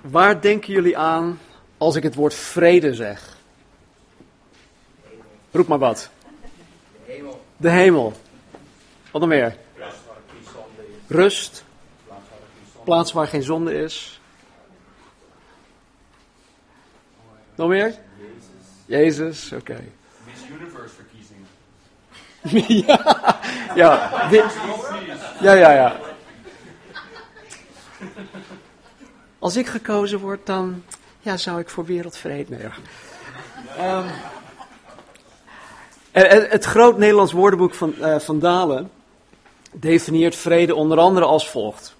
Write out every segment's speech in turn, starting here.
Waar denken jullie aan als ik het woord vrede zeg? Roep maar wat. De hemel. De hemel. Wat nog meer? Rust. Plaats waar geen zonde is. Nog meer? Jezus, oké. Miss Universe verkiezingen. ja, ja, ja, ja, ja. Als ik gekozen word, dan ja, zou ik voor wereldvrede. Nee, hoor. Ehm, het groot Nederlands woordenboek van, eh, van Dalen definieert vrede onder andere als volgt: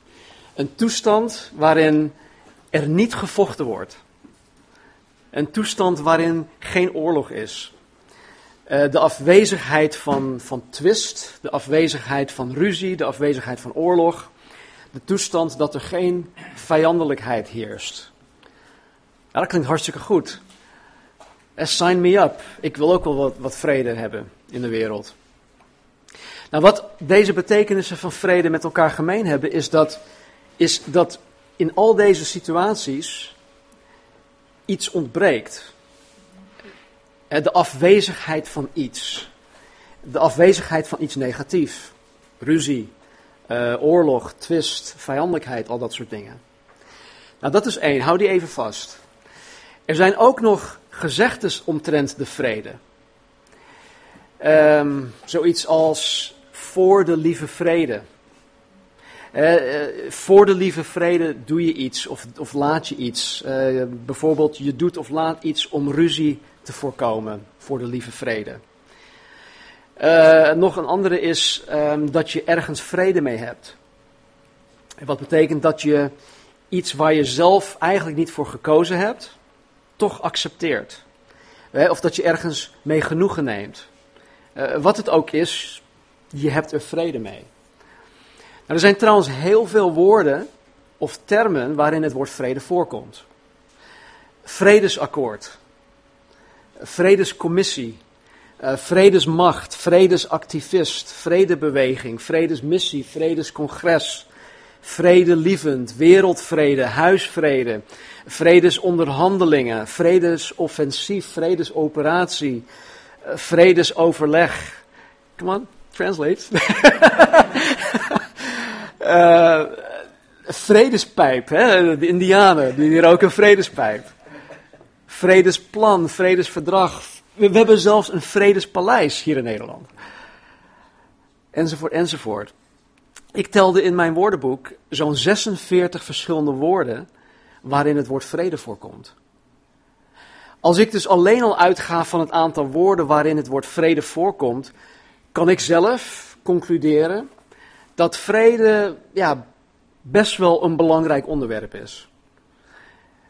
een toestand waarin er niet gevochten wordt, een toestand waarin geen oorlog is. Eh, de afwezigheid van, van twist, de afwezigheid van ruzie, de afwezigheid van oorlog. De toestand dat er geen vijandelijkheid heerst. Ja, dat klinkt hartstikke goed. Eh, sign me up. Ik wil ook wel wat, wat vrede hebben in de wereld. Nou, wat deze betekenissen van vrede met elkaar gemeen hebben, is dat, is dat in al deze situaties iets ontbreekt. Eh, De afwezigheid van iets. De afwezigheid van iets negatief. Ruzie, eh, oorlog, twist, vijandelijkheid, al dat soort dingen. Nou, dat is één. Hou die even vast. Er zijn ook nog gezegdes omtrent de vrede. Ehm, zoiets als voor de lieve vrede. Eh, eh, voor de lieve vrede doe je iets of, of laat je iets. Bijvoorbeeld, je doet of laat iets om ruzie te voorkomen voor de lieve vrede. Eh, nog een andere is ehm, dat je ergens vrede mee hebt. En Wat betekent dat je iets waar je zelf eigenlijk niet voor gekozen hebt, toch accepteert. Of dat je ergens mee genoegen neemt. Eh, wat het ook is, je hebt er vrede mee. Nou, er zijn trouwens heel veel woorden of termen waarin het woord vrede voorkomt. Vredesakkoord, vredescommissie, eh, vredesmacht, vredesactivist, vredebeweging, vredesmissie, vredescongres, vredelievend, wereldvrede, huisvrede, vredesonderhandelingen, vredesoffensief, vredesoperatie, eh, vredesoverleg. Come on, translate. Eh, vredespijp, hè? de Indianen, die hier ook een vredespijp. Vredesplan, vredesverdrag. We, hebben zelfs een vredespaleis hier in Nederland. Enzovoort, enzovoort. Ik telde in mijn woordenboek zo'n 46 verschillende woorden waarin het woord vrede voorkomt. Als ik dus alleen al uitga van het aantal woorden waarin het woord vrede voorkomt, kan ik zelf concluderen dat vrede ja, best wel een belangrijk onderwerp is.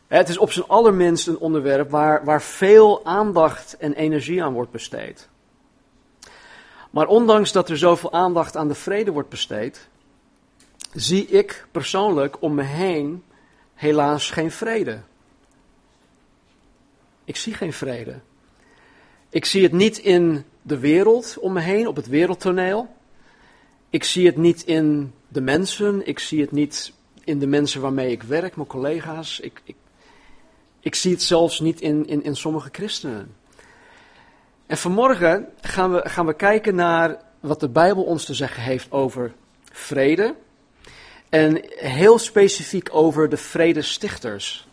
Het is op zijn allerminst een onderwerp waar, waar veel aandacht en energie aan wordt besteed. Maar ondanks dat er zoveel aandacht aan de vrede wordt besteed, zie ik persoonlijk om me heen helaas geen vrede. Ik zie geen vrede. Ik zie het niet in de wereld om me heen, op het wereldtoneel. Ik zie het niet in de mensen. Ik zie het niet in de mensen waarmee ik werk, mijn collega's. Ik, ik, ik zie het zelfs niet in, in, in sommige christenen. En vanmorgen gaan we, gaan we kijken naar wat de Bijbel ons te zeggen heeft over vrede. En heel specifiek over de vredestichters.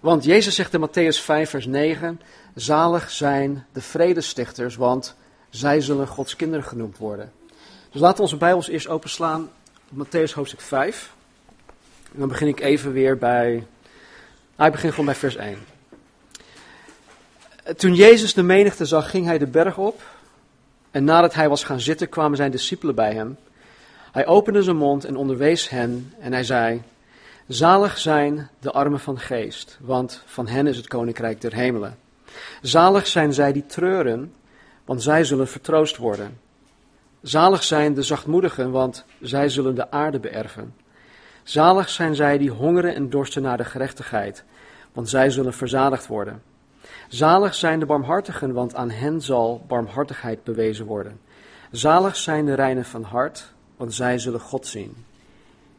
Want Jezus zegt in Matthäus 5, vers 9: Zalig zijn de vredestichters, want zij zullen Gods kinderen genoemd worden. Dus laten we onze Bijbels eerst openslaan op Matthäus hoofdstuk 5. En dan begin ik even weer bij. Ah, ik begin gewoon bij vers 1. Toen Jezus de menigte zag, ging hij de berg op. En nadat hij was gaan zitten, kwamen zijn discipelen bij hem. Hij opende zijn mond en onderwees hen. En hij zei: Zalig zijn de armen van geest, want van hen is het koninkrijk der hemelen. Zalig zijn zij die treuren, want zij zullen vertroost worden. Zalig zijn de zachtmoedigen, want zij zullen de aarde beërven. Zalig zijn zij die hongeren en dorsten naar de gerechtigheid, want zij zullen verzadigd worden. Zalig zijn de barmhartigen, want aan hen zal barmhartigheid bewezen worden. Zalig zijn de reinen van hart, want zij zullen God zien.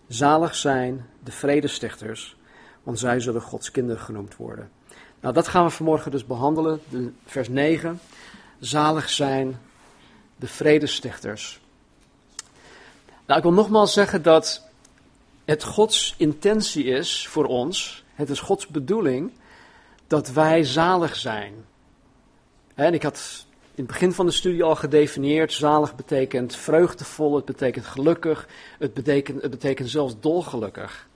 Zalig zijn de vredestichters, want zij zullen Gods kinderen genoemd worden. Nou, dat gaan we vanmorgen dus behandelen. De, vers 9. Zalig zijn de vredestichters. Nou, ik wil nogmaals zeggen dat het Gods intentie is voor ons, het is Gods bedoeling, dat wij zalig zijn. En ik had in het begin van de studie al gedefinieerd, zalig betekent vreugdevol, het betekent gelukkig, het betekent, het betekent zelfs dolgelukkig.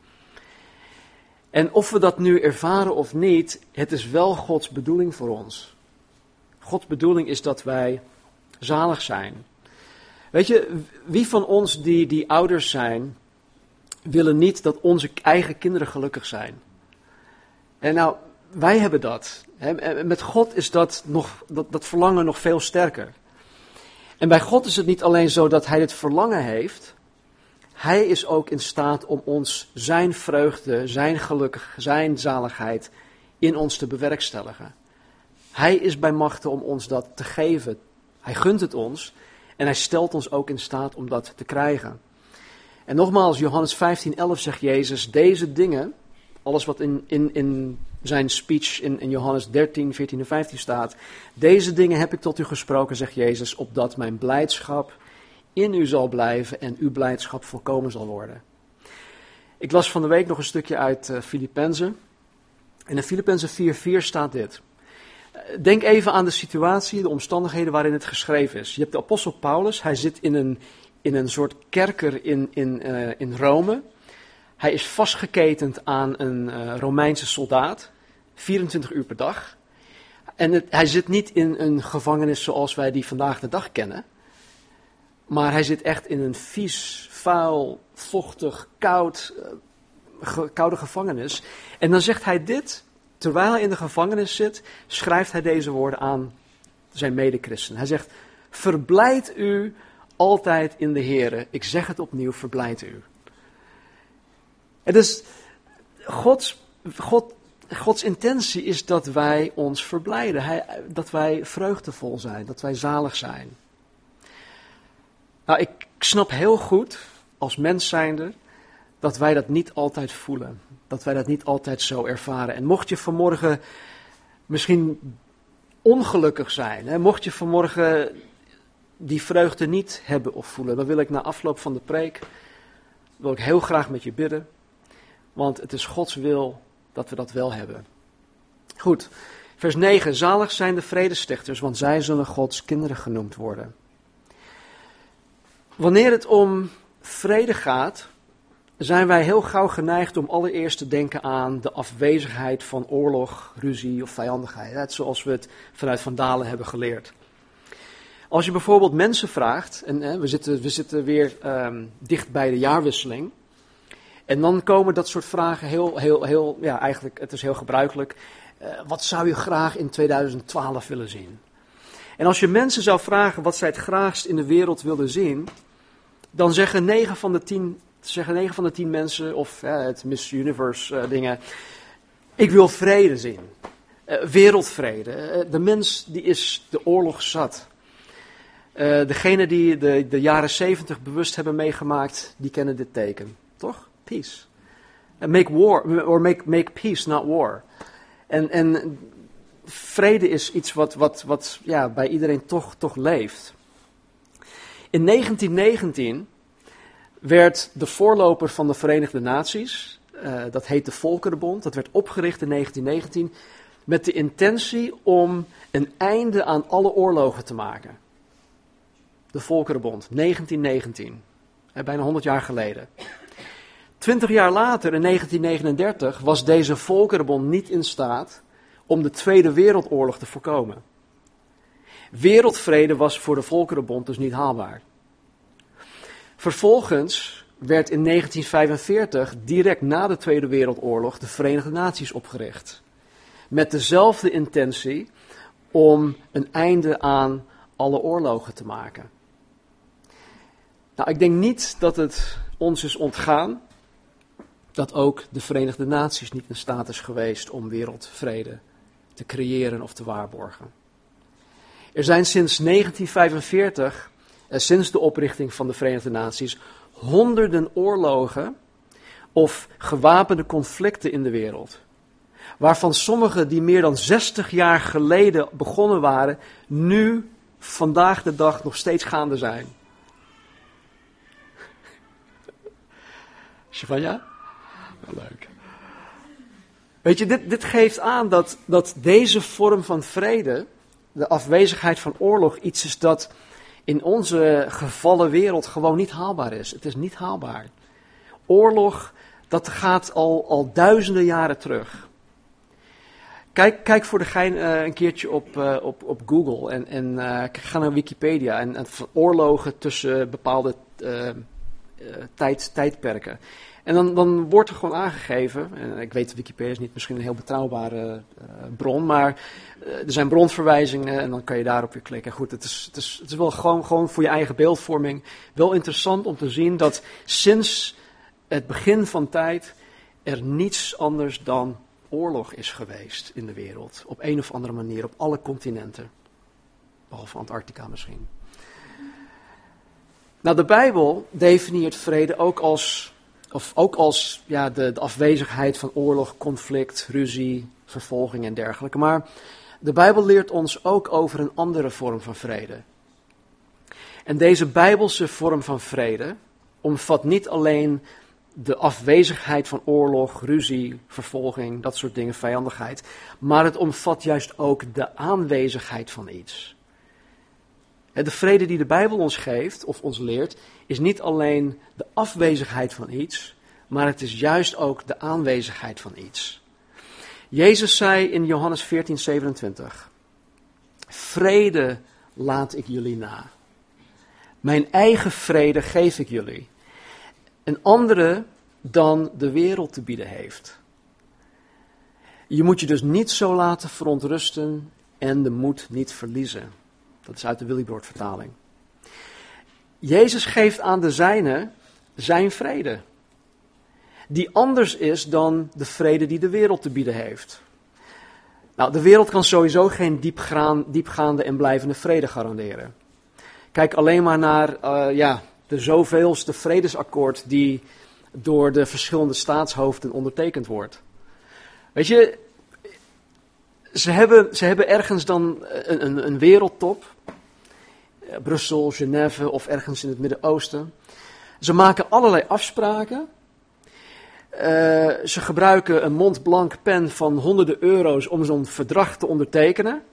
En of we dat nu ervaren of niet, het is wel Gods bedoeling voor ons. Gods bedoeling is dat wij zalig zijn. Weet je, wie van ons die, die ouders zijn, willen niet dat onze eigen kinderen gelukkig zijn? En nou, wij hebben dat. Met God is dat, nog, dat, dat verlangen nog veel sterker. En bij God is het niet alleen zo dat Hij het verlangen heeft. Hij is ook in staat om ons zijn vreugde, zijn gelukkig, zijn zaligheid in ons te bewerkstelligen. Hij is bij machten om ons dat te geven. Hij gunt het ons en hij stelt ons ook in staat om dat te krijgen. En nogmaals, Johannes 15, 11 zegt Jezus, deze dingen, alles wat in, in, in zijn speech in, in Johannes 13, 14 en 15 staat, deze dingen heb ik tot u gesproken, zegt Jezus, opdat mijn blijdschap in u zal blijven en uw blijdschap volkomen zal worden. Ik las van de week nog een stukje uit uh, Filippenzen. En in Filippenzen 4:4 staat dit. Denk even aan de situatie, de omstandigheden waarin het geschreven is. Je hebt de apostel Paulus, hij zit in een, in een soort kerker in, in, uh, in Rome. Hij is vastgeketend aan een uh, Romeinse soldaat, 24 uur per dag. En het, hij zit niet in een gevangenis zoals wij die vandaag de dag kennen. Maar hij zit echt in een vies, vuil, vochtig, koud, ge, koude gevangenis. En dan zegt hij dit terwijl hij in de gevangenis zit, schrijft hij deze woorden aan zijn medechristen. Hij zegt, verblijd u altijd in de Here. Ik zeg het opnieuw, verblijd u. En dus Gods, God, Gods intentie is dat wij ons verblijden. Hij, dat wij vreugdevol zijn, dat wij zalig zijn. Nou, ik snap heel goed, als mens zijnde, dat wij dat niet altijd voelen dat wij dat niet altijd zo ervaren. En mocht je vanmorgen misschien ongelukkig zijn, hè, mocht je vanmorgen die vreugde niet hebben of voelen, dan wil ik na afloop van de preek, wil ik heel graag met je bidden. Want het is Gods wil dat we dat wel hebben. Goed, vers 9. Zalig zijn de vredestichters, want zij zullen Gods kinderen genoemd worden. Wanneer het om vrede gaat, zijn wij heel gauw geneigd om allereerst te denken aan de afwezigheid van oorlog, ruzie of vijandigheid. Zoals we het vanuit Van Dalen hebben geleerd. Als je bijvoorbeeld mensen vraagt, en hè, we, zitten, we zitten weer um, dicht bij de jaarwisseling. En dan komen dat soort vragen heel, heel, heel, ja, eigenlijk, het is heel gebruikelijk. Uh, wat zou je graag in 2012 willen zien? En als je mensen zou vragen wat zij het graagst in de wereld willen zien, dan zeggen 9 van de 10 zeggen 9 van de 10 mensen, of het Miss Universe uh, dingen, ik wil vrede zien. Uh, wereldvrede. De mens die is de oorlog zat. Degene die de, de jaren 70 bewust hebben meegemaakt, die kennen dit teken. Toch? Peace. make war, or make, make peace, not war. En, en vrede is iets wat, wat, wat ja, bij iedereen toch, toch leeft. In 1919 werd de voorloper van de Verenigde Naties, uh, dat heet de Volkerenbond, dat werd opgericht in 1919 met de intentie om een einde aan alle oorlogen te maken. De Volkerenbond, 1919, bijna 100 jaar geleden. Twintig jaar later, in 1939, was deze Volkerenbond niet in staat om de Tweede Wereldoorlog te voorkomen. Wereldvrede was voor de Volkerenbond dus niet haalbaar. Vervolgens werd in 1945, direct na de Tweede Wereldoorlog, de Verenigde Naties opgericht. Met dezelfde intentie om een einde aan alle oorlogen te maken. Nou, ik denk niet dat het ons is ontgaan dat ook de Verenigde Naties niet in staat is geweest om wereldvrede te creëren of te waarborgen. Er zijn sinds 1945 sinds de oprichting van de Verenigde Naties honderden oorlogen of gewapende conflicten in de wereld. Waarvan sommige die meer dan 60 jaar geleden begonnen waren, nu vandaag de dag nog steeds gaande zijn. Is je van ja? Leuk. Weet je, dit, dit geeft aan dat, dat deze vorm van vrede, de afwezigheid van oorlog, iets is dat in onze gevallen wereld gewoon niet haalbaar is. Het is niet haalbaar. Oorlog, dat gaat al, al duizenden jaren terug. Kijk, kijk voor de gein uh, een keertje op, uh, op, op Google en, en uh, ga naar Wikipedia en, en oorlogen tussen bepaalde tijd, tijdperken. En dan, dan wordt er gewoon aangegeven, en ik weet Wikipedia is niet misschien een heel betrouwbare bron, maar er zijn bronverwijzingen en dan kan je daarop weer klikken. Goed, het is, het is, het is wel gewoon, gewoon voor je eigen beeldvorming wel interessant om te zien dat sinds het begin van tijd er niets anders dan oorlog is geweest in de wereld. Op een of andere manier, op alle continenten. Behalve Antarctica misschien. Nou, de Bijbel definieert vrede ook als, of ook als ja, de, de afwezigheid van oorlog, conflict, ruzie, vervolging en dergelijke. Maar de Bijbel leert ons ook over een andere vorm van vrede. En deze Bijbelse vorm van vrede omvat niet alleen de afwezigheid van oorlog, ruzie, vervolging, dat soort dingen, vijandigheid. Maar het omvat juist ook de aanwezigheid van iets. De vrede die de Bijbel ons geeft, of ons leert, is niet alleen de afwezigheid van iets, maar het is juist ook de aanwezigheid van iets. Jezus zei in Johannes 14, 27, Vrede laat ik jullie na. Mijn eigen vrede geef ik jullie. Een andere dan de wereld te bieden heeft. Je moet je dus niet zo laten verontrusten en de moed niet verliezen. Dat is uit de Willibrord vertaling. Jezus geeft aan de zijnen zijn vrede. Die anders is dan de vrede die de wereld te bieden heeft. Nou, de wereld kan sowieso geen diepgaande en blijvende vrede garanderen. Kijk alleen maar naar uh, ja, de zoveelste vredesakkoord die door de verschillende staatshoofden ondertekend wordt. Weet je, ze hebben, ze hebben ergens dan een, een, een wereldtop, eh, Brussel, Genève of ergens in het Midden-Oosten. Ze maken allerlei afspraken. Uh, ze gebruiken een Montblanc pen van honderden euro's om zo'n verdrag te ondertekenen.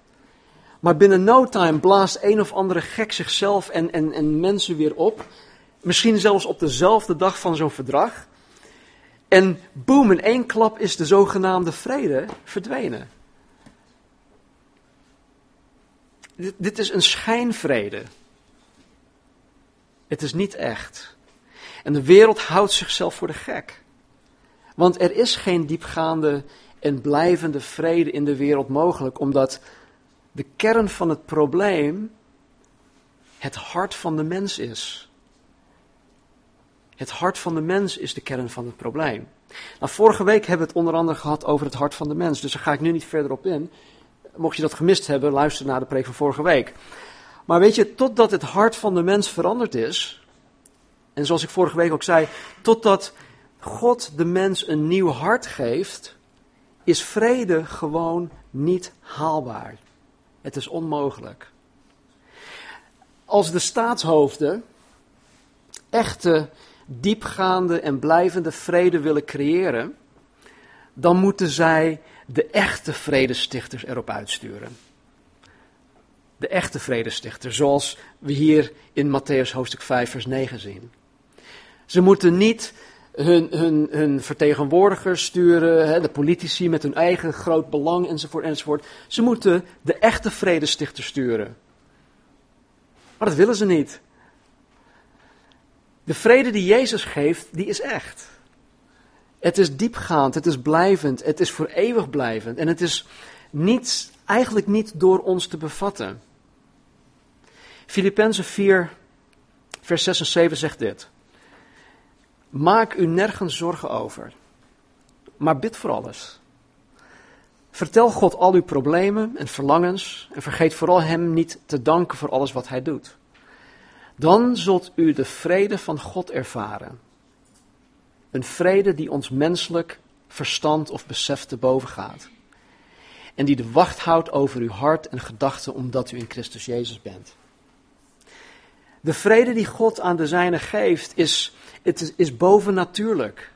Maar binnen no time blaast een of andere gek zichzelf en, en, en mensen weer op. Misschien zelfs op dezelfde dag van zo'n verdrag. En boem, in één klap is de zogenaamde vrede verdwenen. Dit, is een schijnvrede. Het is niet echt. En de wereld houdt zichzelf voor de gek. Want er is geen diepgaande en blijvende vrede in de wereld mogelijk, omdat de kern van het probleem het hart van de mens is. Het hart van de mens is de kern van het probleem. Nou, vorige week hebben we het onder andere gehad over het hart van de mens, dus daar ga ik nu niet verder op in. Mocht je dat gemist hebben, luister naar de preek van vorige week. Maar weet je, totdat het hart van de mens veranderd is, en zoals ik vorige week ook zei, totdat God de mens een nieuw hart geeft, is vrede gewoon niet haalbaar. Het is onmogelijk. Als de staatshoofden echte diepgaande en blijvende vrede willen creëren, dan moeten zij de echte vredestichters erop uitsturen. De echte vredestichters, zoals we hier in Matthäus hoofdstuk 5, vers 9 zien. Ze moeten niet hun, hun, hun vertegenwoordigers sturen, hè, de politici met hun eigen groot belang enzovoort enzovoort. Ze moeten de echte vredestichters sturen. Maar dat willen ze niet. De vrede die Jezus geeft, die is echt. Het is diepgaand, het is blijvend, het is voor eeuwig blijvend. En het is niet, eigenlijk niet door ons te bevatten. Filippenzen 4, vers 6 en 7 zegt dit. Maak u nergens zorgen over, maar bid voor alles. Vertel God al uw problemen en verlangens en vergeet vooral Hem niet te danken voor alles wat Hij doet. Dan zult u de vrede van God ervaren. Een vrede die ons menselijk verstand of besef te boven gaat. En die de wacht houdt over uw hart en gedachten omdat u in Christus Jezus bent. De vrede die God aan de zijnen geeft is, het is, bovennatuurlijk.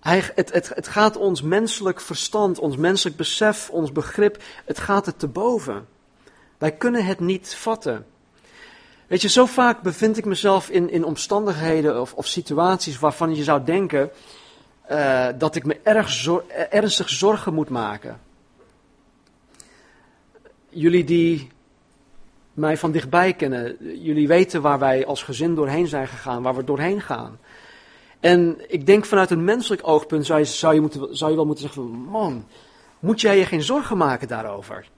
Hij, het, het gaat ons menselijk verstand, ons menselijk besef, ons begrip, het gaat het te boven. Wij kunnen het niet vatten. Weet je, zo vaak bevind ik mezelf in, in omstandigheden of, of situaties waarvan je zou denken uh, dat ik me erg zor ernstig zorgen moet maken. Jullie die mij van dichtbij kennen, jullie weten waar wij als gezin doorheen zijn gegaan, waar we doorheen gaan. En ik denk vanuit een menselijk oogpunt zou je, zou je, moeten, zou je wel moeten zeggen man, moet jij je geen zorgen maken daarover?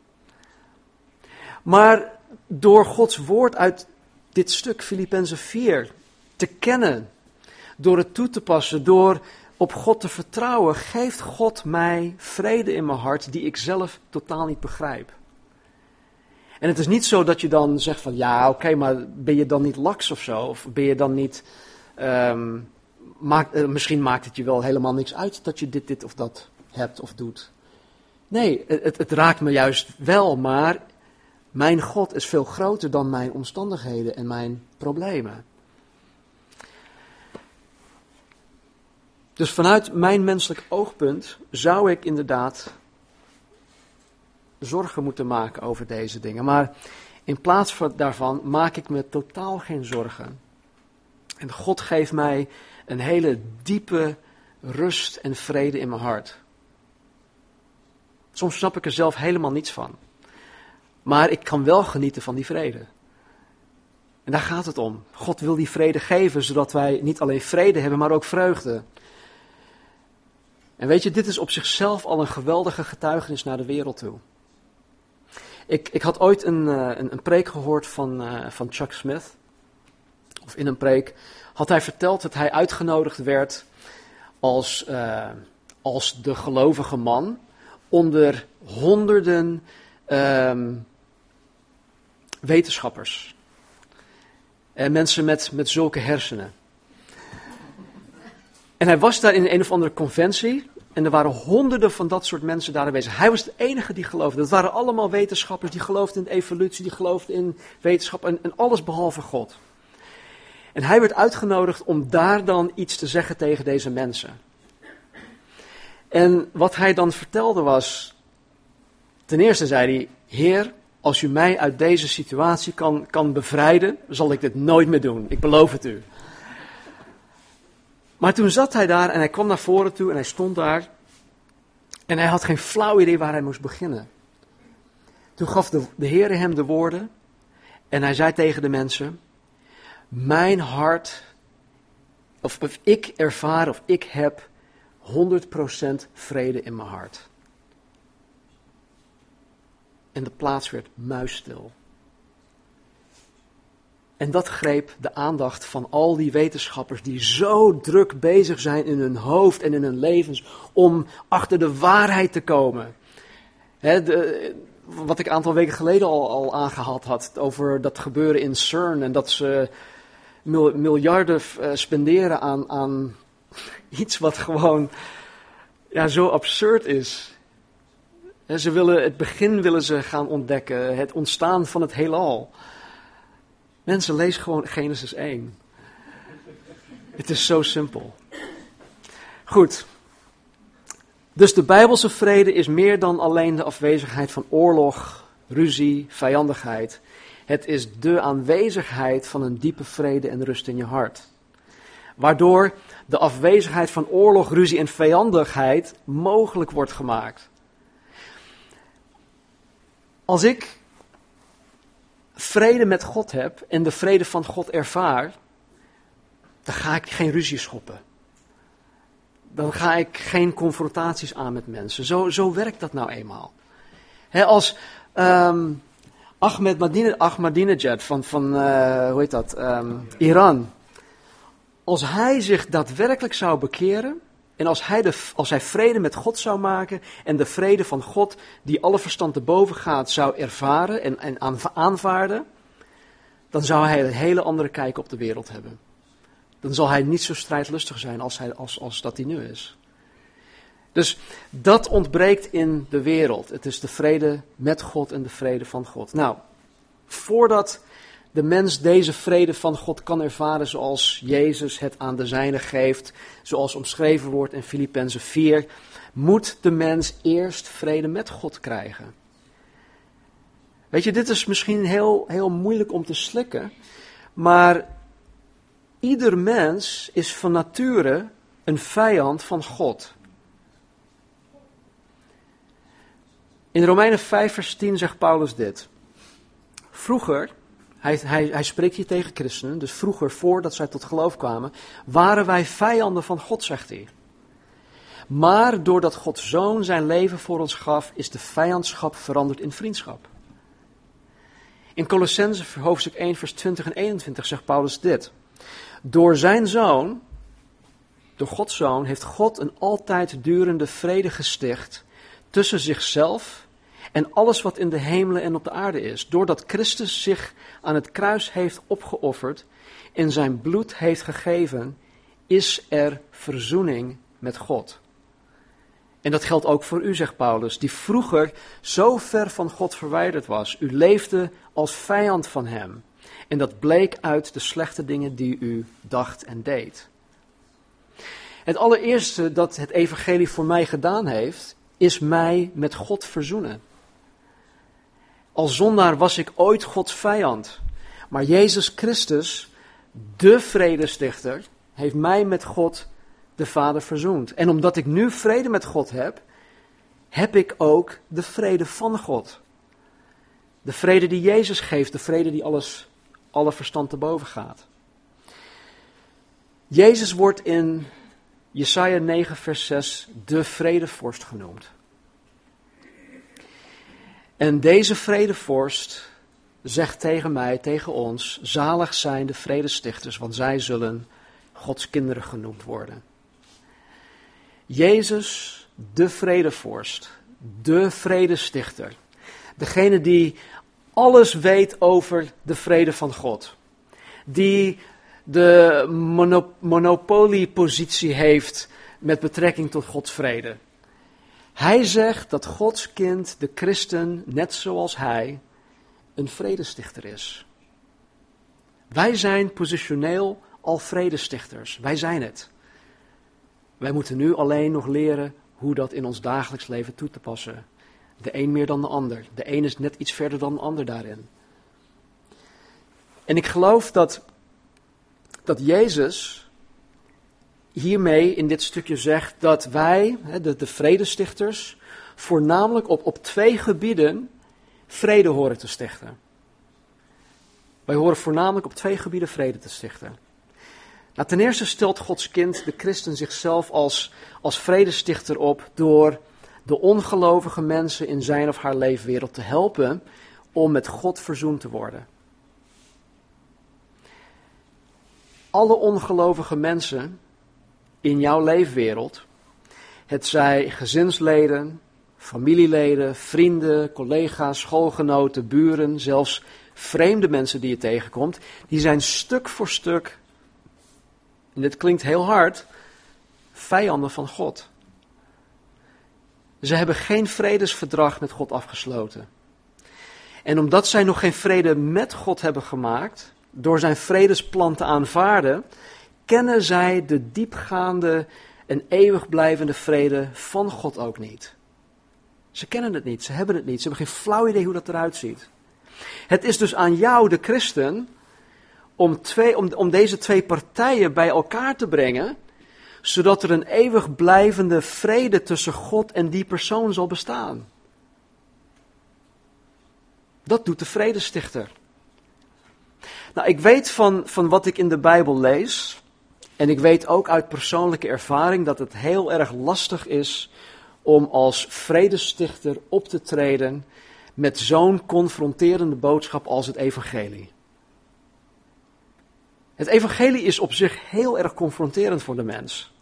Maar door Gods woord uit dit stuk, Filippenzen 4, te kennen, door het toe te passen, door op God te vertrouwen, geeft God mij vrede in mijn hart die ik zelf totaal niet begrijp. En het is niet zo dat je dan zegt van ja, oké, maar ben je dan niet laks of zo? Of ben je dan niet. Um, maakt, uh, misschien maakt het je wel helemaal niks uit dat je dit, dit of dat hebt of doet. Nee, het, het raakt me juist wel, maar mijn God is veel groter dan mijn omstandigheden en mijn problemen. Dus vanuit mijn menselijk oogpunt zou ik inderdaad zorgen moeten maken over deze dingen. Maar in plaats van daarvan maak ik me totaal geen zorgen. En God geeft mij een hele diepe rust en vrede in mijn hart. Soms snap ik er zelf helemaal niets van. Maar ik kan wel genieten van die vrede. En daar gaat het om. God wil die vrede geven, zodat wij niet alleen vrede hebben, maar ook vreugde. En weet je, dit is op zichzelf al een geweldige getuigenis naar de wereld toe. Ik, ik had ooit een, uh, een, een, preek gehoord van, uh, van Chuck Smith. Of in een preek had hij verteld dat hij uitgenodigd werd als, uh, als de gelovige man onder honderden um, wetenschappers. En mensen met, met zulke hersenen. En hij was daar in een of andere conventie. En er waren honderden van dat soort mensen daar aanwezig. Hij was de enige die geloofde. Dat waren allemaal wetenschappers die geloofden in evolutie, die geloofden in wetenschap en, en alles behalve God. En hij werd uitgenodigd om daar dan iets te zeggen tegen deze mensen. En wat hij dan vertelde was. Ten eerste zei hij: Heer, als u mij uit deze situatie kan, kan bevrijden, zal ik dit nooit meer doen. Ik beloof het u. Maar toen zat hij daar en hij kwam naar voren toe en hij stond daar. En hij had geen flauw idee waar hij moest beginnen. Toen gaf de, de Heer hem de woorden en hij zei tegen de mensen: Mijn hart, of, of ik ervaar of ik heb 100% vrede in mijn hart. En de plaats werd muisstil. En dat greep de aandacht van al die wetenschappers die zo druk bezig zijn in hun hoofd en in hun levens om achter de waarheid te komen. de, wat ik een aantal weken geleden al, al aangehaald had over dat gebeuren in CERN en dat ze miljarden uh, spenderen aan, aan iets wat gewoon ja, zo absurd is. Ze willen, het begin willen ze gaan ontdekken, het ontstaan van het heelal. Mensen, lees gewoon Genesis 1. Het is zo simpel. Goed. Dus de Bijbelse vrede is meer dan alleen de afwezigheid van oorlog, ruzie, vijandigheid. Het is de aanwezigheid van een diepe vrede en rust in je hart. Waardoor de afwezigheid van oorlog, ruzie en vijandigheid mogelijk wordt gemaakt. Als ik vrede met God heb en de vrede van God ervaar, dan ga ik geen ruzie schoppen. Dan ga ik geen confrontaties aan met mensen. Zo, zo werkt dat nou eenmaal. als um, Ahmed Ahmadinejad van, van uh, hoe heet dat, um, Iran. Als hij zich daadwerkelijk zou bekeren, en als hij, de, als hij vrede met God zou maken en de vrede van God, die alle verstand te boven gaat, zou ervaren en, en aanvaarden, dan zou hij een hele andere kijk op de wereld hebben. dan zal hij niet zo strijdlustig zijn als, hij, als, als dat hij nu is. Dus dat ontbreekt in de wereld. Het is de vrede met God en de vrede van God. Nou, voordat de mens deze vrede van God kan ervaren zoals Jezus het aan de zijne geeft, zoals omschreven wordt in Filippenzen 4, moet de mens eerst vrede met God krijgen. Weet je, dit is misschien heel, heel moeilijk om te slikken, maar ieder mens is van nature een vijand van God. In Romeinen 5, vers 10 zegt Paulus dit. Vroeger, hij, hij, hij spreekt hier tegen christenen, dus vroeger, voordat zij tot geloof kwamen, waren wij vijanden van God, zegt hij. Maar doordat Gods Zoon zijn leven voor ons gaf, is de vijandschap veranderd in vriendschap. In Colossense hoofdstuk 1, vers 20 en 21 zegt Paulus dit. Door zijn Zoon, door Gods Zoon, heeft God een altijd durende vrede gesticht tussen zichzelf en alles wat in de hemelen en op de aarde is. Doordat Christus zich aan het kruis heeft opgeofferd en zijn bloed heeft gegeven, is er verzoening met God. En dat geldt ook voor u, zegt Paulus, die vroeger zo ver van God verwijderd was. U leefde als vijand van Hem. En dat bleek uit de slechte dingen die u dacht en deed. Het allereerste dat het Evangelie voor mij gedaan heeft, is mij met God verzoenen. Als zondaar was ik ooit Gods vijand. Maar Jezus Christus, de vredestichter, heeft mij met God de Vader verzoend. En omdat ik nu vrede met God heb, heb ik ook de vrede van God. De vrede die Jezus geeft, de vrede die alles, alle verstand te boven gaat. Jezus wordt in Jesaja 9, vers 6 de vredevorst genoemd. En deze vredevorst zegt tegen mij, tegen ons, zalig zijn de vredestichters, want zij zullen Gods kinderen genoemd worden. Jezus, de vredevorst, de vredestichter, degene die alles weet over de vrede van God, die de monopoliepositie heeft met betrekking tot Gods vrede. Hij zegt dat Gods kind, de christen, net zoals hij, een vredestichter is. Wij zijn positioneel al vredestichters. Wij zijn het. Wij moeten nu alleen nog leren hoe dat in ons dagelijks leven toe te passen. De een meer dan de ander. De een is net iets verder dan de ander daarin. En ik geloof dat, dat Jezus hiermee in dit stukje zegt dat wij, de, de vredestichters, voornamelijk op, op twee gebieden vrede horen te stichten. Wij horen voornamelijk op twee gebieden vrede te stichten. Nou, ten eerste stelt Gods kind, de christen, zichzelf als, als vredestichter op door de ongelovige mensen in zijn of haar leefwereld te helpen om met God verzoend te worden. Alle ongelovige mensen in jouw leefwereld, het zij gezinsleden, familieleden, vrienden, collega's, schoolgenoten, buren, zelfs vreemde mensen die je tegenkomt, die zijn stuk voor stuk en dit klinkt heel hard, vijanden van God. Ze hebben geen vredesverdrag met God afgesloten. En omdat zij nog geen vrede met God hebben gemaakt, door zijn vredesplan te aanvaarden, kennen zij de diepgaande en eeuwig blijvende vrede van God ook niet. Ze kennen het niet, ze hebben het niet, ze hebben geen flauw idee hoe dat eruit ziet. Het is dus aan jou, de christen, om, twee, om, om deze twee partijen bij elkaar te brengen, zodat er een eeuwig blijvende vrede tussen God en die persoon zal bestaan. Dat doet de vredestichter. Nou, ik weet van, van wat ik in de Bijbel lees, en ik weet ook uit persoonlijke ervaring dat het heel erg lastig is om als vredestichter op te treden met zo'n confronterende boodschap als het evangelie. Het evangelie is op zich heel erg confronterend voor de mens.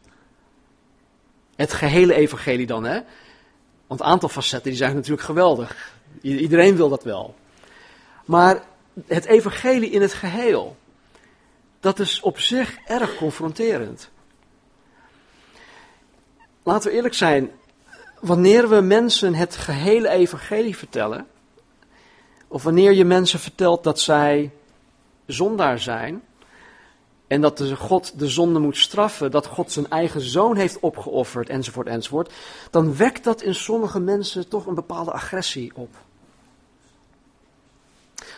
Het gehele evangelie dan, hè? Want een aantal facetten die zijn natuurlijk geweldig. Iedereen wil dat wel. Maar het evangelie in het geheel, Dat is op zich erg confronterend. Laten we eerlijk zijn, wanneer we mensen het gehele evangelie vertellen, of wanneer je mensen vertelt dat zij zondaar zijn, en dat God de zonde moet straffen, dat God zijn eigen zoon heeft opgeofferd, enzovoort, enzovoort, dan wekt dat in sommige mensen toch een bepaalde agressie op.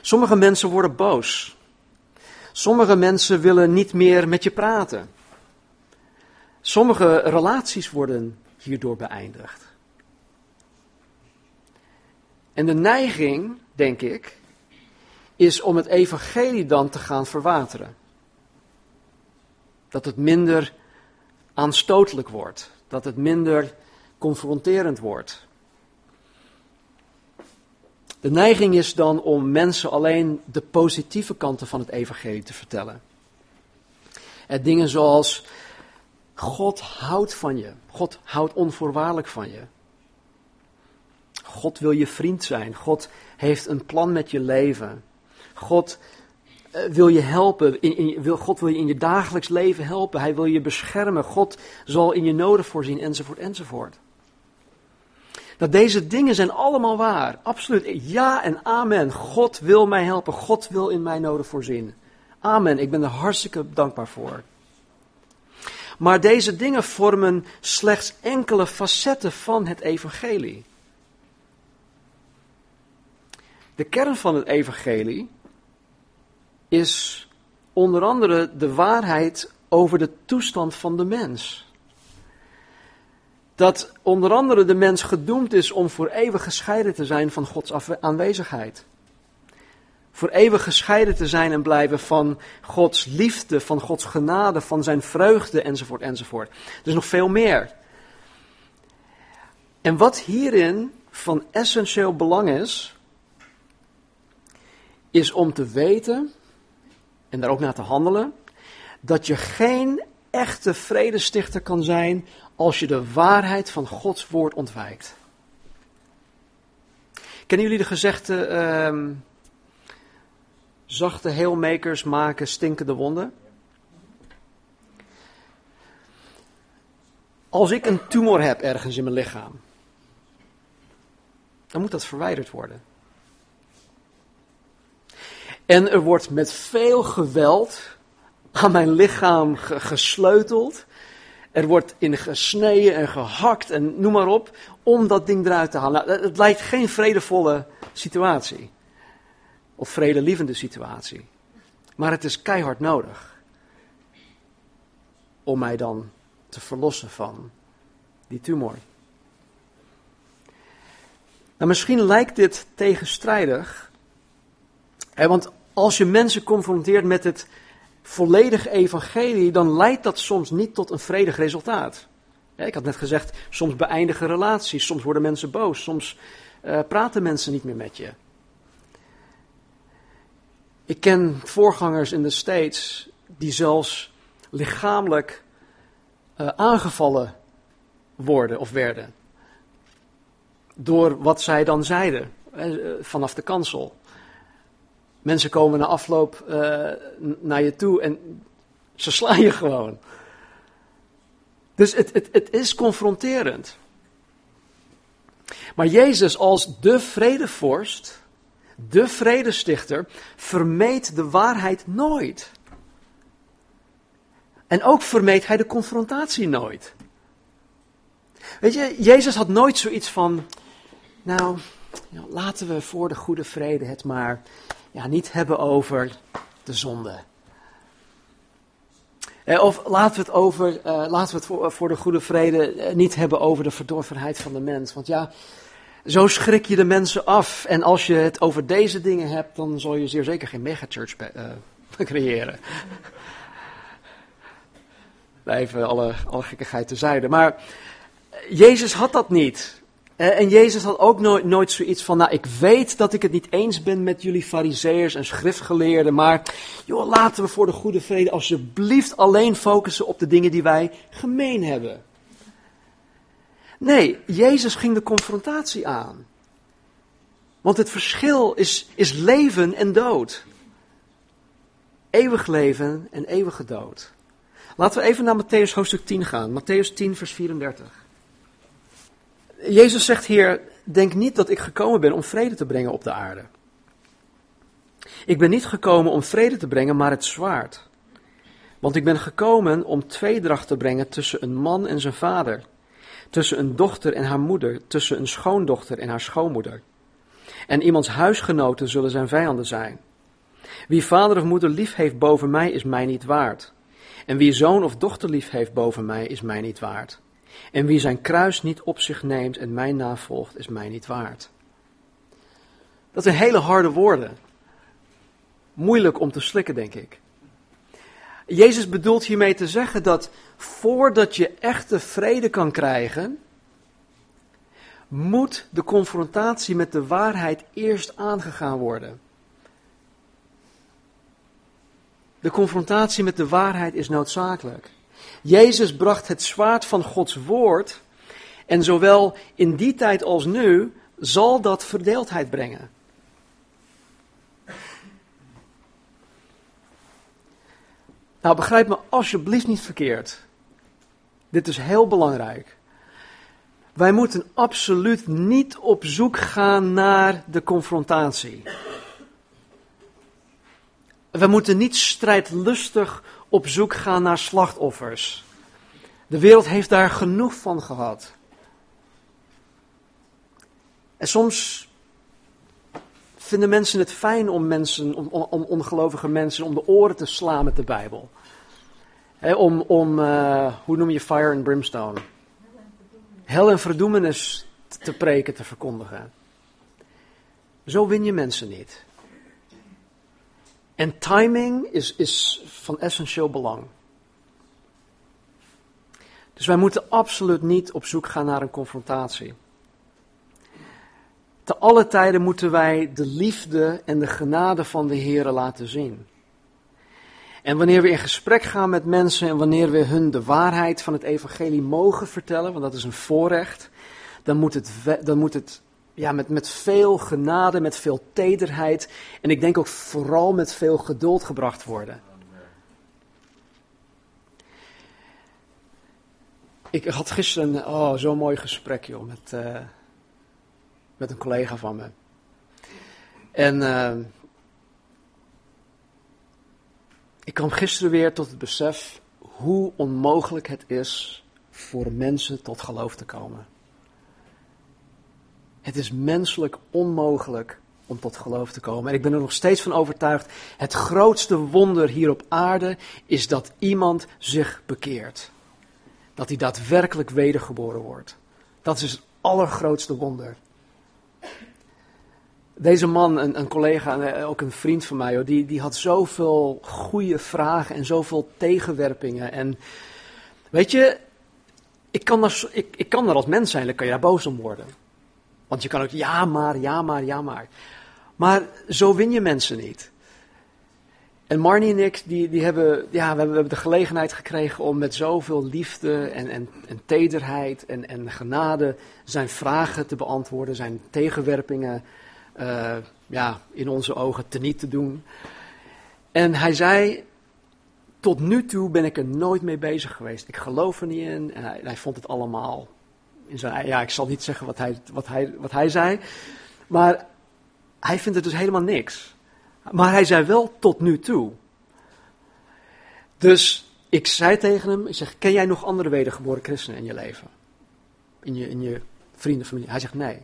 Sommige mensen worden boos. Sommige mensen willen niet meer met je praten. Sommige relaties worden hierdoor beëindigd. En de neiging, denk ik, is om het evangelie dan te gaan verwateren. Dat het minder aanstotelijk wordt, dat het minder confronterend wordt. De neiging is dan om mensen alleen de positieve kanten van het evangelie te vertellen. En dingen zoals God houdt van je. God houdt onvoorwaardelijk van je. God wil je vriend zijn. God heeft een plan met je leven. God uh, wil je helpen. Wil, God wil je in je dagelijks leven helpen. Hij wil je beschermen. God zal in je noden voorzien, enzovoort, enzovoort. Dat deze dingen zijn allemaal waar. Absoluut. Ja en amen. God wil mij helpen. God wil in mijn noden voorzien. Amen. Ik ben er hartstikke dankbaar voor. Maar deze dingen vormen slechts enkele facetten van het evangelie. De kern van het evangelie is onder andere de waarheid over de toestand van de mens. Dat onder andere de mens gedoemd is om voor eeuwig gescheiden te zijn van Gods aanwezigheid. Voor eeuwig gescheiden te zijn en blijven van Gods liefde, van Gods genade, van zijn vreugde, enzovoort, enzovoort. Dus nog veel meer. En wat hierin van essentieel belang is, is om te weten en daar ook naar te handelen, dat je geen echte vredestichter kan zijn als je de waarheid van Gods woord ontwijkt. Kennen jullie de gezegde, uh, zachte heelmakers maken stinkende wonden? Als ik een tumor heb ergens in mijn lichaam, dan moet dat verwijderd worden. En er wordt met veel geweld aan mijn lichaam gesleuteld. Er wordt in gesneden en gehakt en noem maar op, om dat ding eruit te halen. Nou, het lijkt geen vredevolle situatie. Of vredelievende situatie. Maar het is keihard nodig. Om mij dan te verlossen van die tumor. Nou, misschien lijkt dit tegenstrijdig. Hè, want als je mensen confronteert met het volledige evangelie, dan leidt dat soms niet tot een vredig resultaat. ik had net gezegd, soms beëindigen relaties, soms worden mensen boos, soms uh, praten mensen niet meer met je. Ik ken voorgangers in de States die zelfs lichamelijk uh, aangevallen worden of werden. Door wat zij dan zeiden uh, vanaf de kansel. Mensen komen na afloop uh, naar je toe en ze slaan je gewoon. Dus het, het, het is confronterend. Maar Jezus als de vredevorst, de vredestichter, vermeed de waarheid nooit. En ook vermeed hij de confrontatie nooit. Weet je, Jezus had nooit zoiets van, nou, laten we voor de goede vrede het maar niet hebben over de zonde. Eh, of laten we het, over, uh, laten we het voor, voor, de goede vrede uh, niet hebben over de verdorvenheid van de mens. Want ja, zo schrik je de mensen af. En als je het over deze dingen hebt, dan zal je zeer zeker geen megachurch creëren. Even alle, alle gekkigheid tezijde. Maar Jezus had dat niet. Eh, en Jezus had ook nooit, nooit zoiets van, nou ik weet dat ik het niet eens ben met jullie fariseërs en schriftgeleerden, maar joh, laten we voor de goede vrede alsjeblieft alleen focussen op de dingen die wij gemeen hebben. Nee, Jezus ging de confrontatie aan. Want het verschil is, is leven en dood. eeuwig leven en eeuwige dood. Laten we even naar Matthäus hoofdstuk 10 gaan. Matthäus 10, vers 34. Jezus zegt hier: Denk niet dat ik gekomen ben om vrede te brengen op de aarde. Ik ben niet gekomen om vrede te brengen, maar het zwaard. Want ik ben gekomen om tweedracht te brengen tussen een man en zijn vader, tussen een dochter en haar moeder, tussen een schoondochter en haar schoonmoeder. En iemands huisgenoten zullen zijn vijanden zijn. Wie vader of moeder lief heeft boven mij, is mij niet waard. En wie zoon of dochter lief heeft boven mij, is mij niet waard. En wie zijn kruis niet op zich neemt en mij navolgt, is mij niet waard. Dat zijn hele harde woorden. Moeilijk om te slikken, denk ik. Jezus bedoelt hiermee te zeggen dat voordat je echte vrede kan krijgen, moet de confrontatie met de waarheid eerst aangegaan worden. De confrontatie met de waarheid is noodzakelijk. Jezus bracht het zwaard van Gods woord en zowel in die tijd als nu zal dat verdeeldheid brengen. Nou, begrijp me alsjeblieft niet verkeerd. Dit is heel belangrijk. Wij moeten absoluut niet op zoek gaan naar de confrontatie. We moeten niet strijdlustig op zoek gaan naar slachtoffers. De wereld heeft daar genoeg van gehad. En soms vinden mensen het fijn om, mensen, om, om ongelovige mensen om de oren te slaan met de Bijbel. om, om uh, hoe noem je fire and brimstone? Hel en verdoemenis te preken, te verkondigen. Zo win je mensen niet. En timing is, is van essentieel belang. Dus wij moeten absoluut niet op zoek gaan naar een confrontatie. Te alle tijden moeten wij de liefde en de genade van de Heer laten zien. En wanneer we in gesprek gaan met mensen en wanneer we hun de waarheid van het evangelie mogen vertellen, want dat is een voorrecht, dan moet het, dan moet het ja, met, met veel genade, met veel tederheid en ik denk ook vooral met veel geduld gebracht worden. Ik had gisteren oh, zo'n mooi gesprek joh, met, uh, met een collega van me. En uh, ik kwam gisteren weer tot het besef hoe onmogelijk het is voor mensen tot geloof te komen. Het is menselijk onmogelijk om tot geloof te komen. En ik ben er nog steeds van overtuigd: het grootste wonder hier op aarde is dat iemand zich bekeert. Dat hij daadwerkelijk wedergeboren wordt. Dat is het allergrootste wonder. Deze man, een, een collega en ook een vriend van mij, die, die had zoveel goede vragen en zoveel tegenwerpingen. En weet je, ik kan, er, ik, ik kan er als mens zijn, dan kan je daar boos om worden. Want je kan ook ja maar, ja maar, ja maar. Maar zo win je mensen niet. En Marnie en ik, die, die hebben, ja, we hebben de gelegenheid gekregen om met zoveel liefde en, en, en tederheid en, en genade zijn vragen te beantwoorden, zijn tegenwerpingen uh, ja, in onze ogen teniet te doen. En hij zei, tot nu toe ben ik er nooit mee bezig geweest. Ik geloof er niet in en hij vond het allemaal ja, ik zal niet zeggen wat hij, wat, hij, wat hij zei. Maar hij vindt het dus helemaal niks. Maar hij zei wel tot nu toe. Dus ik zei tegen hem, ik zeg, ken jij nog andere wedergeboren christenen in je leven? In je, in je vriendenfamilie? Hij zegt nee.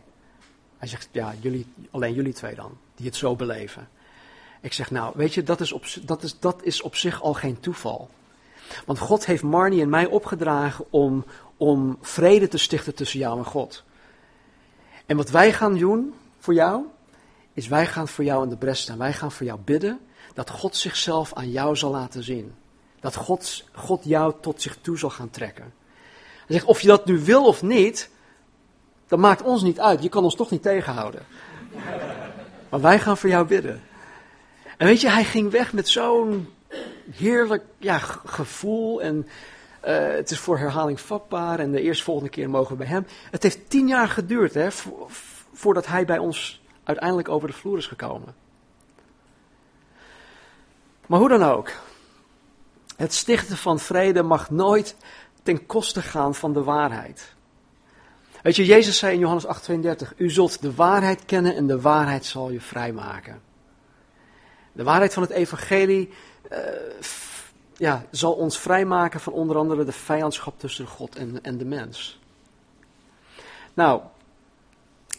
Hij zegt, ja, jullie, alleen jullie twee dan, die het zo beleven. Ik zeg, nou, weet je, dat is op, dat is, dat is op zich al geen toeval. Want God heeft Marnie en mij opgedragen om, om vrede te stichten tussen jou en God. En wat wij gaan doen voor jou, is wij gaan voor jou in de bres staan. Wij gaan voor jou bidden dat God zichzelf aan jou zal laten zien. Dat God, God jou tot zich toe zal gaan trekken. Hij zegt, of je dat nu wil of niet, dat maakt ons niet uit. Je kan ons toch niet tegenhouden. Maar wij gaan voor jou bidden. En weet je, hij ging weg met zo'n heerlijk ja, gevoel. En het is voor herhaling vatbaar. En de eerstvolgende keer mogen we bij hem. Het heeft tien jaar geduurd hè, voordat hij bij ons uiteindelijk over de vloer is gekomen. Maar hoe dan ook, het stichten van vrede mag nooit ten koste gaan van de waarheid. Weet je, Jezus zei in Johannes 8:32, u zult de waarheid kennen en de waarheid zal je vrijmaken. De waarheid van het evangelie uh, ja, zal ons vrijmaken van onder andere de vijandschap tussen God en, en de mens. Nou,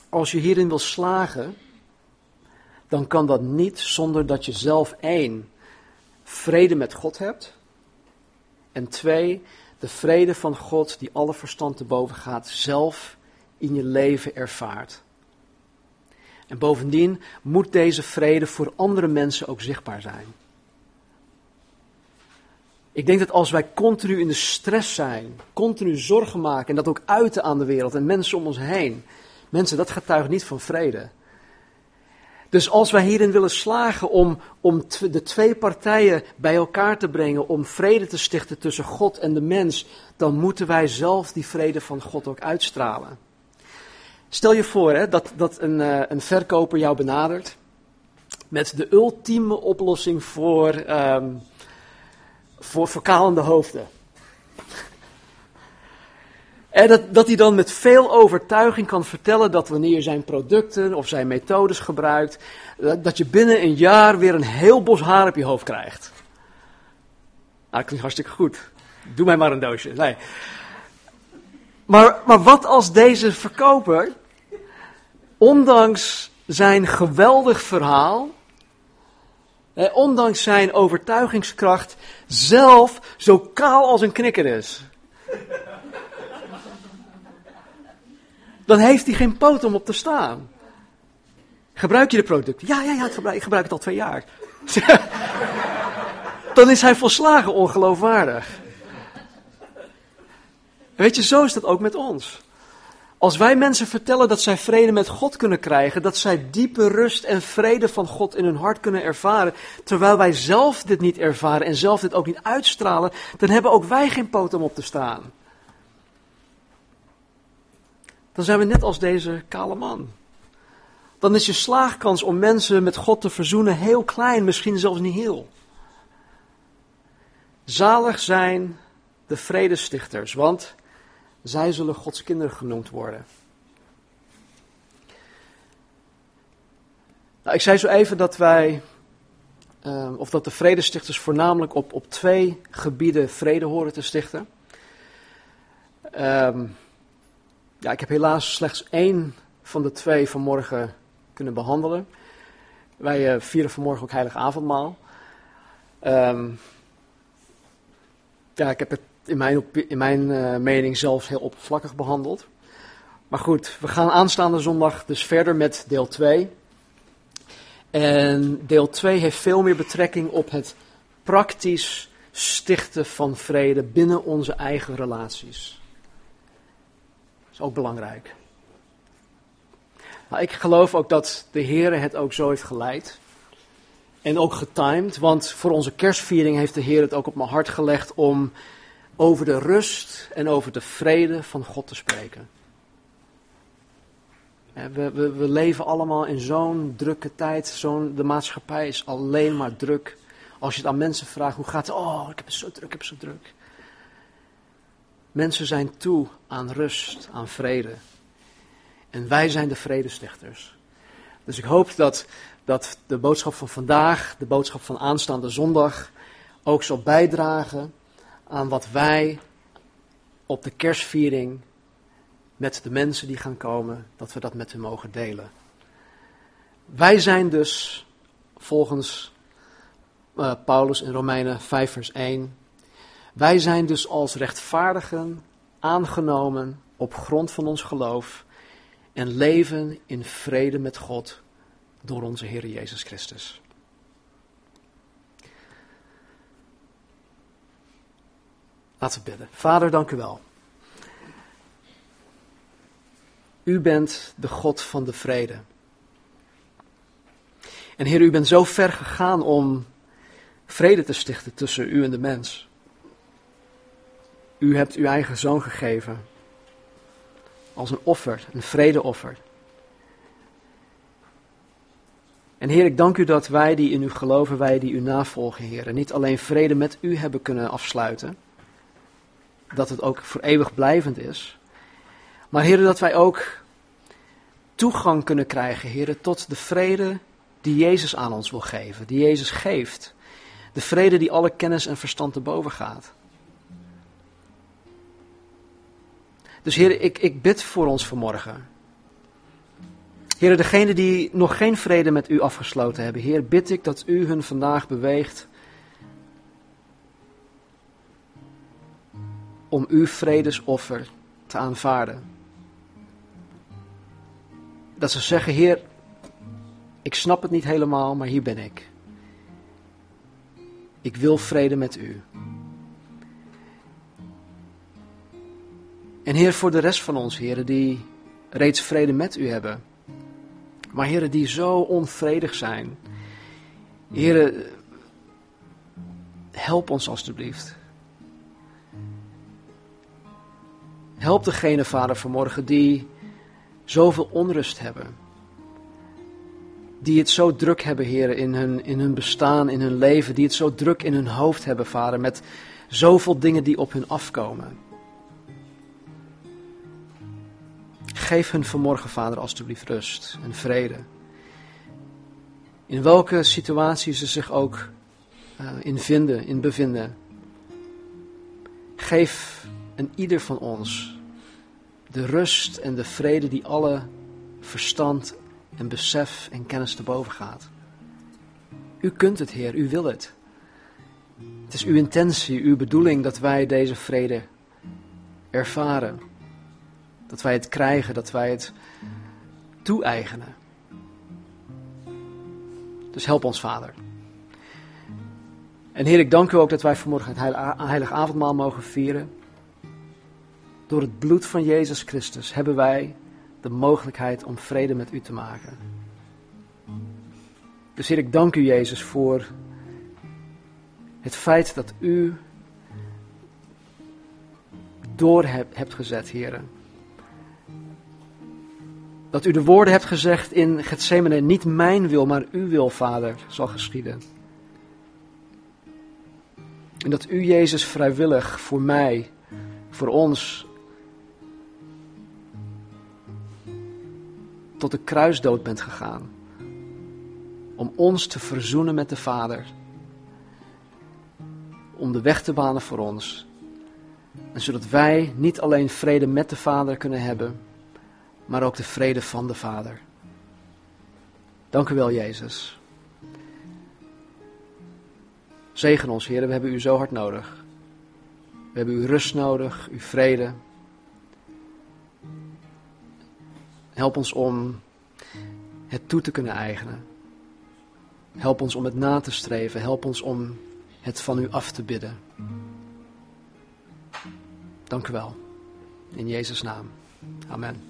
als je hierin wil slagen, dan kan dat niet zonder dat je zelf één, vrede met God hebt. En twee, de vrede van God die alle verstand te boven gaat, zelf in je leven ervaart. En bovendien moet deze vrede voor andere mensen ook zichtbaar zijn. Ik denk dat als wij continu in de stress zijn, continu zorgen maken en dat ook uiten aan de wereld en mensen om ons heen, mensen, dat getuigt niet van vrede. Dus als wij hierin willen slagen om, om de twee partijen bij elkaar te brengen, om vrede te stichten tussen God en de mens, dan moeten wij zelf die vrede van God ook uitstralen. Stel je voor hè, dat, dat een, uh, een verkoper jou benadert met de ultieme oplossing voor, um, voor verkalende hoofden. En dat, dat hij dan met veel overtuiging kan vertellen dat wanneer je zijn producten of zijn methodes gebruikt, dat, je binnen een jaar weer een heel bos haar op je hoofd krijgt. Nou, dat klinkt hartstikke goed. Doe mij maar een doosje. Nee. Maar, maar wat als deze verkoper, ondanks zijn geweldig verhaal, eh, ondanks zijn overtuigingskracht, zelf zo kaal als een knikker is? Dan heeft hij geen poot om op te staan. Gebruik je de producten? Ja, ja, ja, ik gebruik, ik gebruik het al twee jaar. dan is hij volslagen ongeloofwaardig. Weet je, zo is dat ook met ons. Als wij mensen vertellen dat zij vrede met God kunnen krijgen, dat zij diepe rust en vrede van God in hun hart kunnen ervaren, terwijl wij zelf dit niet ervaren en zelf dit ook niet uitstralen, dan hebben ook wij geen poot om op te staan. Dan zijn we net als deze kale man. Dan is je slaagkans om mensen met God te verzoenen heel klein, misschien zelfs niet heel. Zalig zijn de vredestichters, want zij zullen Gods kinderen genoemd worden. Nou, ik zei zo even dat wij, uh, of dat de vredestichters voornamelijk op, op twee gebieden vrede horen te stichten. Um, ja, ik heb helaas slechts één van de twee vanmorgen kunnen behandelen. Wij uh, vieren vanmorgen ook heilig avondmaal. Um, ja, ik heb het in mijn, mijn uh, mening zelfs heel oppervlakkig behandeld. Maar goed, we gaan aanstaande zondag dus verder met deel 2. En deel 2 heeft veel meer betrekking op het praktisch stichten van vrede binnen onze eigen relaties. Dat is ook belangrijk. Nou, ik geloof ook dat de Heer het ook zo heeft geleid. En ook getimed, want voor onze kerstviering heeft de Heer het ook op mijn hart gelegd om over de rust en over de vrede van God te spreken. We, we, we leven allemaal in zo'n drukke tijd. Zo'n, de maatschappij is alleen maar druk. Als je het aan mensen vraagt, hoe gaat het? Oh, ik heb het zo druk, ik heb het zo druk. Mensen zijn toe aan rust, aan vrede. En wij zijn de vredestichters. Dus ik hoop dat, dat de boodschap van vandaag, de boodschap van aanstaande zondag, ook zal bijdragen aan wat wij op de kerstviering met de mensen die gaan komen, dat we dat met hen mogen delen. Wij zijn dus, volgens uh, Paulus in Romeinen 5 vers 1, wij zijn dus als rechtvaardigen aangenomen op grond van ons geloof en leven in vrede met God door onze Heer Jezus Christus. Laten we bidden. Vader, dank u wel. U bent de God van de vrede. En Heer, u bent zo ver gegaan om vrede te stichten tussen u en de mens. U hebt uw eigen zoon gegeven als een offer, een vredeoffer. En Heer, ik dank u dat wij die in u geloven, wij die u navolgen, Heer, niet alleen vrede met u hebben kunnen afsluiten, dat het ook voor eeuwig blijvend is, maar Heer, dat wij ook toegang kunnen krijgen, Heer, tot de vrede die Jezus aan ons wil geven, die Jezus geeft. De vrede die alle kennis en verstand te boven gaat. Dus Heer, ik, ik bid voor ons vanmorgen. Heer, degenen die nog geen vrede met u afgesloten hebben, Heer, bid ik dat u hun vandaag beweegt om uw vredesoffer te aanvaarden. Dat ze zeggen, Heer, ik snap het niet helemaal, maar hier ben ik. Ik wil vrede met u. En Heer, voor de rest van ons, heren, die reeds vrede met u hebben, maar heren, die zo onvredig zijn, heren, help ons alstublieft. Help degene, Vader, vanmorgen die zoveel onrust hebben. Die het zo druk hebben, heren, in hun, in hun bestaan, in hun leven. Die het zo druk in hun hoofd hebben, Vader, met zoveel dingen die op hun afkomen. Geef hun vanmorgen, Vader, alstublieft rust en vrede. In welke situatie ze zich ook uh, in vinden, in bevinden. Geef een ieder van ons de rust en de vrede die alle verstand en besef en kennis te boven gaat. U kunt het, Heer, u wil het. Het is uw intentie, uw bedoeling dat wij deze vrede ervaren. Dat wij het krijgen, dat wij het toe-eigenen. Dus help ons, Vader. En Heer, ik dank u ook dat wij vanmorgen het heilige avondmaal mogen vieren. Door het bloed van Jezus Christus hebben wij de mogelijkheid om vrede met u te maken. Dus Heer, ik dank u, Jezus, voor het feit dat u door hebt gezet, Heer. Dat u de woorden hebt gezegd in Gethsemane, niet mijn wil, maar uw wil, Vader, zal geschieden. En dat u, Jezus, vrijwillig voor mij, voor ons, tot de kruisdood bent gegaan. Om ons te verzoenen met de Vader. Om de weg te banen voor ons. En zodat wij niet alleen vrede met de Vader kunnen hebben, maar ook de vrede van de Vader. Dank u wel, Jezus. Zegen ons, Heer, we hebben u zo hard nodig. We hebben uw rust nodig, uw vrede. Help ons om het toe te kunnen eigenen. Help ons om het na te streven. Help ons om het van u af te bidden. Dank u wel. In Jezus' naam. Amen.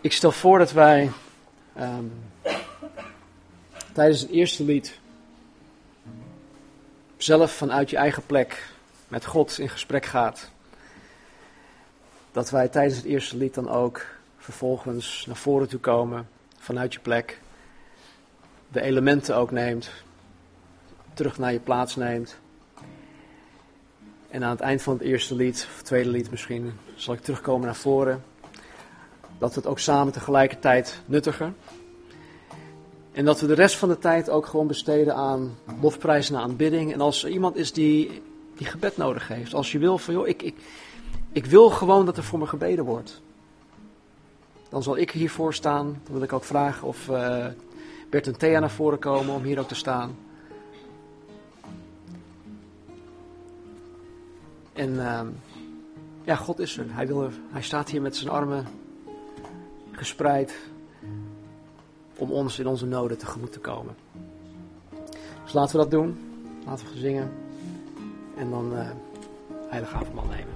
Ik stel voor dat wij um, tijdens het eerste lied zelf vanuit je eigen plek met God in gesprek gaat. Dat wij tijdens het eerste lied dan ook vervolgens naar voren toe komen vanuit je plek. De elementen ook neemt. Terug naar je plaats neemt. En aan het eind van het eerste lied, of tweede lied misschien, zal ik terugkomen naar voren. Dat we het ook samen tegelijkertijd nuttigen. En dat we de rest van de tijd ook gewoon besteden aan lofprijs en aanbidding. En als er iemand is die die gebed nodig heeft. Als je wil van, joh, ik, ik, ik wil gewoon dat er voor me gebeden wordt. Dan zal ik hiervoor staan. Dan wil ik ook vragen of uh, Bert en Thea naar voren komen om hier ook te staan. En uh, ja, God is er. Hij, wil er. hij staat hier met zijn armen gespreid om ons in onze noden tegemoet te komen. Dus laten we dat doen. Laten we zingen en dan uh, heilige avondmaal nemen.